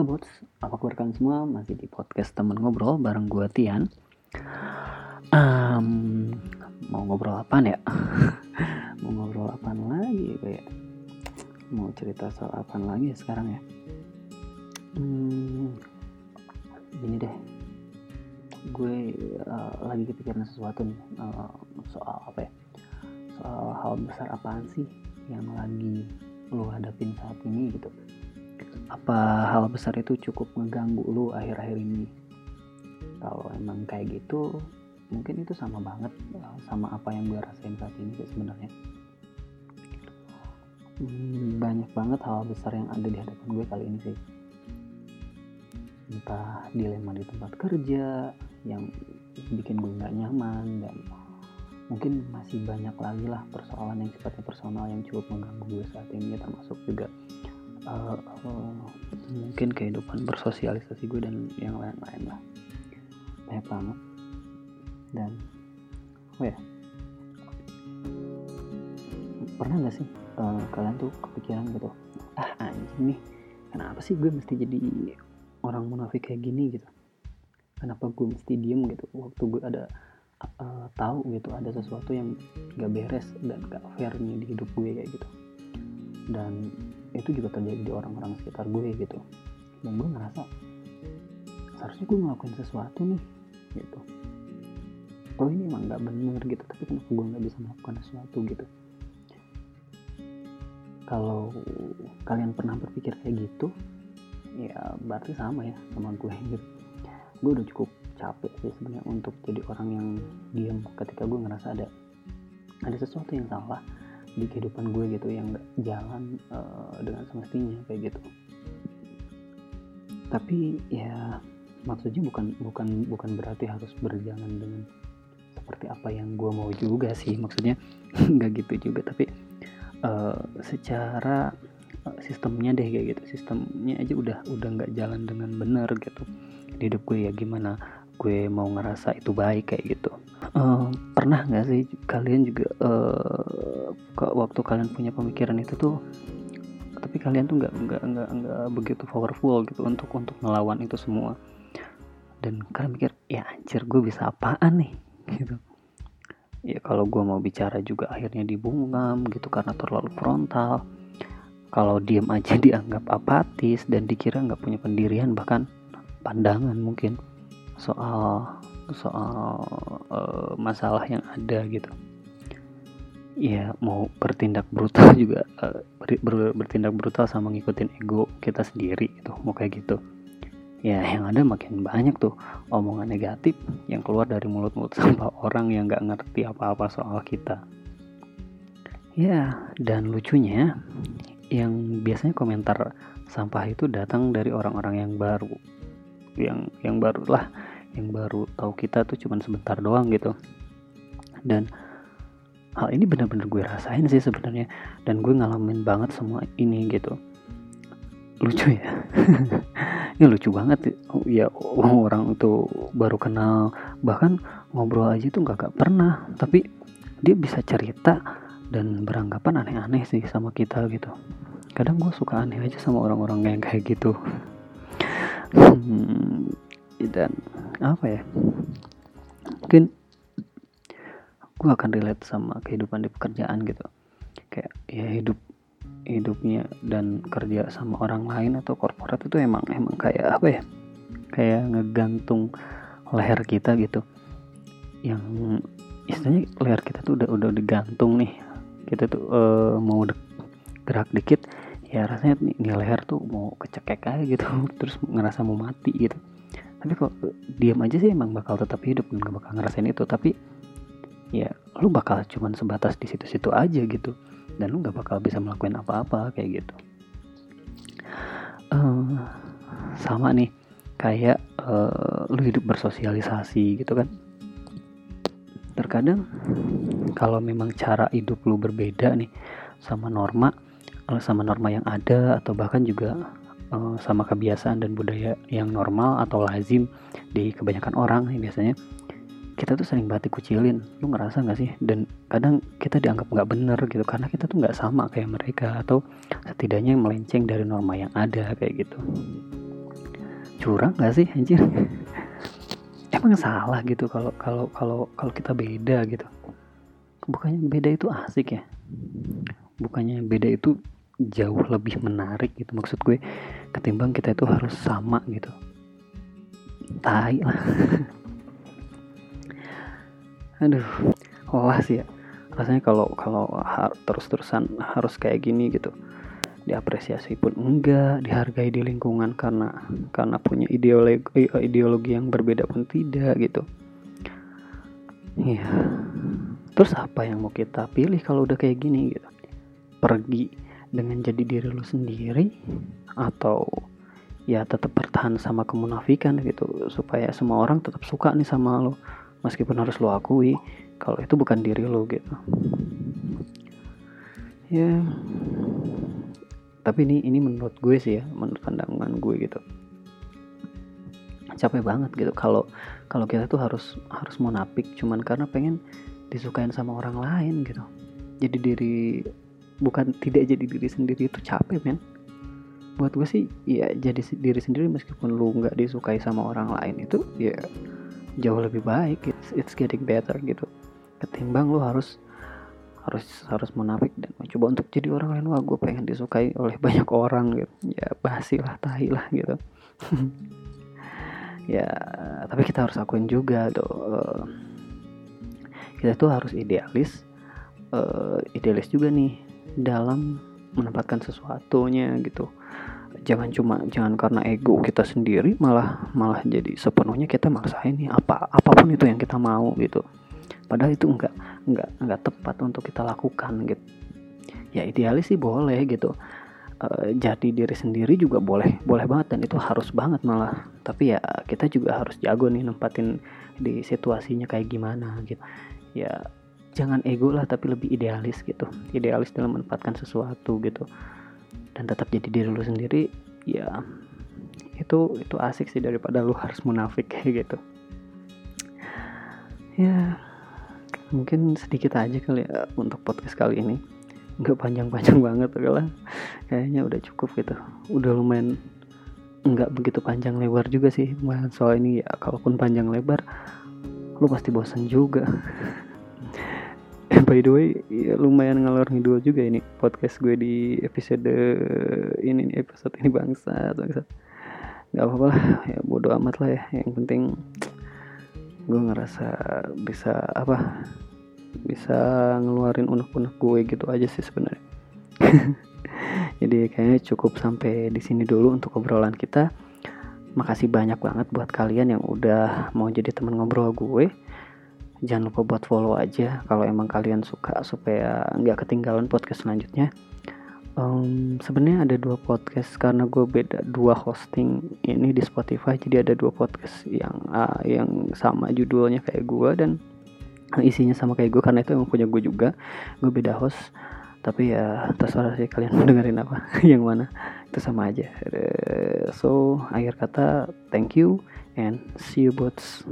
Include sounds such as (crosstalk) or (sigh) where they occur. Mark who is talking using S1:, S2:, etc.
S1: Halo bots, apa kabar kalian semua? Masih di podcast temen ngobrol bareng gue Tian. Um, mau ngobrol apa ya? (laughs) mau ngobrol apa lagi kayak? Mau cerita soal apa lagi ya sekarang ya? Hmm, gini deh, gue uh, lagi kepikiran sesuatu nih uh, soal apa ya? Soal hal besar apaan sih yang lagi lo hadapin saat ini gitu? Apa hal besar itu cukup ngeganggu lu akhir-akhir ini? Kalau emang kayak gitu mungkin itu sama banget eh, sama apa yang gue rasain saat ini sih sebenarnya. Hmm, banyak banget hal besar yang ada di hadapan gue kali ini sih. Entah dilema di tempat kerja yang bikin gue nggak nyaman dan mungkin masih banyak lagi lah persoalan yang sifatnya personal yang cukup mengganggu gue saat ini termasuk juga uh, uh, mungkin kehidupan bersosialisasi gue dan yang lain-lain lah. Banyak banget. Dan oh ya. Pernah nggak sih uh, kalian tuh kepikiran gitu ah anjing nih kenapa sih gue mesti jadi orang munafik kayak gini gitu? Kenapa gue mesti diem gitu? Waktu gue ada uh, tahu gitu ada sesuatu yang gak beres dan gak fair nih di hidup gue kayak gitu. Dan itu juga terjadi di orang-orang sekitar gue gitu. Dan gue ngerasa seharusnya gue ngelakuin sesuatu nih gitu. Oh ini emang nggak bener gitu. Tapi kenapa gue nggak bisa melakukan sesuatu gitu. Kalau kalian pernah berpikir kayak gitu ya berarti sama ya sama gue gitu. Gue udah cukup capek sih sebenarnya untuk jadi orang yang diam ketika gue ngerasa ada ada sesuatu yang salah di kehidupan gue gitu yang gak jalan uh, dengan semestinya kayak gitu. Tapi ya maksudnya bukan bukan bukan berarti harus berjalan dengan seperti apa yang gue mau juga sih maksudnya (laughs) nggak gitu juga. Tapi uh, secara uh, sistemnya deh kayak gitu. Sistemnya aja udah udah nggak jalan dengan benar gitu. Di hidup gue ya gimana gue mau ngerasa itu baik kayak gitu. Uh, pernah nggak sih kalian juga uh, waktu kalian punya pemikiran itu tuh tapi kalian tuh nggak nggak nggak nggak begitu powerful gitu untuk untuk melawan itu semua? Dan kalian mikir ya anjir gue bisa apaan nih? (laughs) Gitu. Ya kalau gue mau bicara juga akhirnya dibungkam gitu karena terlalu frontal. Kalau diem aja (laughs) dianggap apatis dan dikira nggak punya pendirian bahkan pandangan mungkin soal soal uh, masalah yang ada gitu. Ya mau bertindak brutal (laughs) juga uh, ber, ber, bertindak brutal sama ngikutin ego kita sendiri gitu mau kayak gitu. Ya yang ada makin banyak tuh omongan negatif yang keluar dari mulut-mulut (laughs) sampah orang yang nggak ngerti apa-apa soal kita. Ya dan lucunya yang biasanya komentar sampah itu datang dari orang-orang yang baru yang yang baru lah yang baru tahu kita tuh cuman sebentar doang gitu. Dan hal ini benar-benar gue rasain sih sebenarnya. Dan gue ngalamin banget semua ini gitu. Lucu ya. (laughs) Ini lucu banget ya orang itu baru kenal. Bahkan ngobrol aja tuh gak, gak pernah. Tapi dia bisa cerita dan beranggapan aneh-aneh sih sama kita gitu. Kadang gue suka aneh aja sama orang-orang yang kayak gitu. (laughs) Hmm, dan apa ya mungkin gue akan relate sama kehidupan di pekerjaan gitu. Kayak ya hidup hidupnya dan kerja sama orang lain atau korporat itu emang emang kayak apa ya kayak ngegantung leher kita gitu. Yang istilahnya leher kita tuh udah udah digantung nih. Kita tuh uh, mau gerak dikit ya rasanya nih, nih leher tuh mau kecekek aja gitu. (laughs) Terus ngerasa mau mati gitu tapi kok diam aja sih emang bakal tetap hidup dan gak bakal ngerasain itu. Tapi ya lu bakal cuman sebatas di situ-situ aja gitu. Dan lu gak bakal bisa melakukan apa-apa kayak gitu. Uh, sama nih kayak uh, lu hidup bersosialisasi gitu kan. Terkadang kalau memang cara hidup lu berbeda nih sama norma sama norma yang ada atau bahkan juga uh, sama kebiasaan dan budaya yang normal atau lazim di kebanyakan orang nih biasanya. Kita tuh sering banget dikucilin lu ngerasa nggak sih? Dan kadang kita dianggap nggak bener gitu karena kita tuh nggak sama kayak mereka atau setidaknya melenceng dari norma yang ada kayak gitu. Curang gak sih anjir? (laughs) Emang salah gitu kalau kalau kalau kalau kita beda gitu. Bukannya beda itu asik ya? Bukannya beda itu jauh lebih menarik gitu maksud gue ketimbang kita itu harus sama gitu. Tai lah. (laughs) Aduh lelah sih ya. Rasanya kalau kalau terus-terusan harus kayak gini gitu diapresiasi pun enggak dihargai di lingkungan karena karena punya ideologi ideologi yang berbeda pun tidak gitu. Iya. Terus apa yang mau kita pilih kalau udah kayak gini gitu? Pergi dengan jadi diri lu sendiri atau ya tetap bertahan sama kemunafikan gitu supaya semua orang tetap suka nih sama lo meskipun harus lo akui kalau itu bukan diri lo gitu. Ya tapi ini ini menurut gue sih ya menurut pandangan gue gitu. Capek banget gitu kalau kalau kita tuh harus harus munafik cuman karena pengen disukain sama orang lain gitu. Jadi diri bukan tidak jadi diri sendiri itu capek men. Buat gue sih ya jadi diri sendiri meskipun lu nggak disukai sama orang lain itu ya jauh lebih baik. It's, it's getting better gitu. Ketimbang lu harus harus harus munafik dan mencoba untuk jadi orang lain. Wah gue pengen disukai oleh (laughs) banyak orang gitu. Ya basi lah tahi lah gitu. (laughs) Ya tapi kita harus akuin juga tuh uh, kita tuh harus idealis uh, idealis juga nih dalam menempatkan sesuatunya gitu. Jangan cuma jangan karena ego kita sendiri malah malah jadi sepenuhnya kita maksain nih apa apa pun itu yang kita mau gitu. Padahal itu enggak enggak enggak tepat untuk kita lakukan gitu. Ya idealis sih boleh gitu. E, jadi diri sendiri juga boleh boleh banget dan itu harus banget malah. Tapi ya kita juga harus jago nih nempatin di situasinya kayak gimana gitu. Ya jangan ego lah tapi lebih idealis gitu. Idealis dalam menempatkan sesuatu gitu. Dan tetap jadi diri lu sendiri ya itu itu asik sih daripada lu harus munafik (laughs) kayak gitu. Ya mungkin sedikit aja kali ya untuk podcast kali ini. Nggak panjang-panjang (laughs) banget lah. Kayaknya udah cukup gitu. Udah lumayan nggak begitu panjang lebar juga sih soal ini ya. Kalaupun panjang lebar lu pasti bosan juga (laughs) by the way ya lumayan ngalor ngidul juga ini podcast gue di episode ini episode ini bangsa bangsa. Nggak apa-apa lah ya bodo amat lah ya. Yang penting gue ngerasa bisa apa bisa ngeluarin unek-unek gue gitu aja sih sebenarnya. (laughs) Jadi kayaknya cukup sampai di sini dulu untuk obrolan kita. Makasih banyak banget buat kalian yang udah mau jadi teman ngobrol gue jangan lupa buat follow aja kalau emang kalian suka supaya nggak ketinggalan podcast selanjutnya. Um, sebenarnya ada dua podcast karena gue beda dua hosting ini di Spotify. Jadi ada dua podcast yang uh, yang sama judulnya kayak gue dan isinya sama kayak gue karena itu emang punya gue juga. Gue beda host. Tapi ya terserah sih kalian mau dengerin apa (laughs) yang mana. Itu sama aja. Uh, so akhir kata thank you and see you both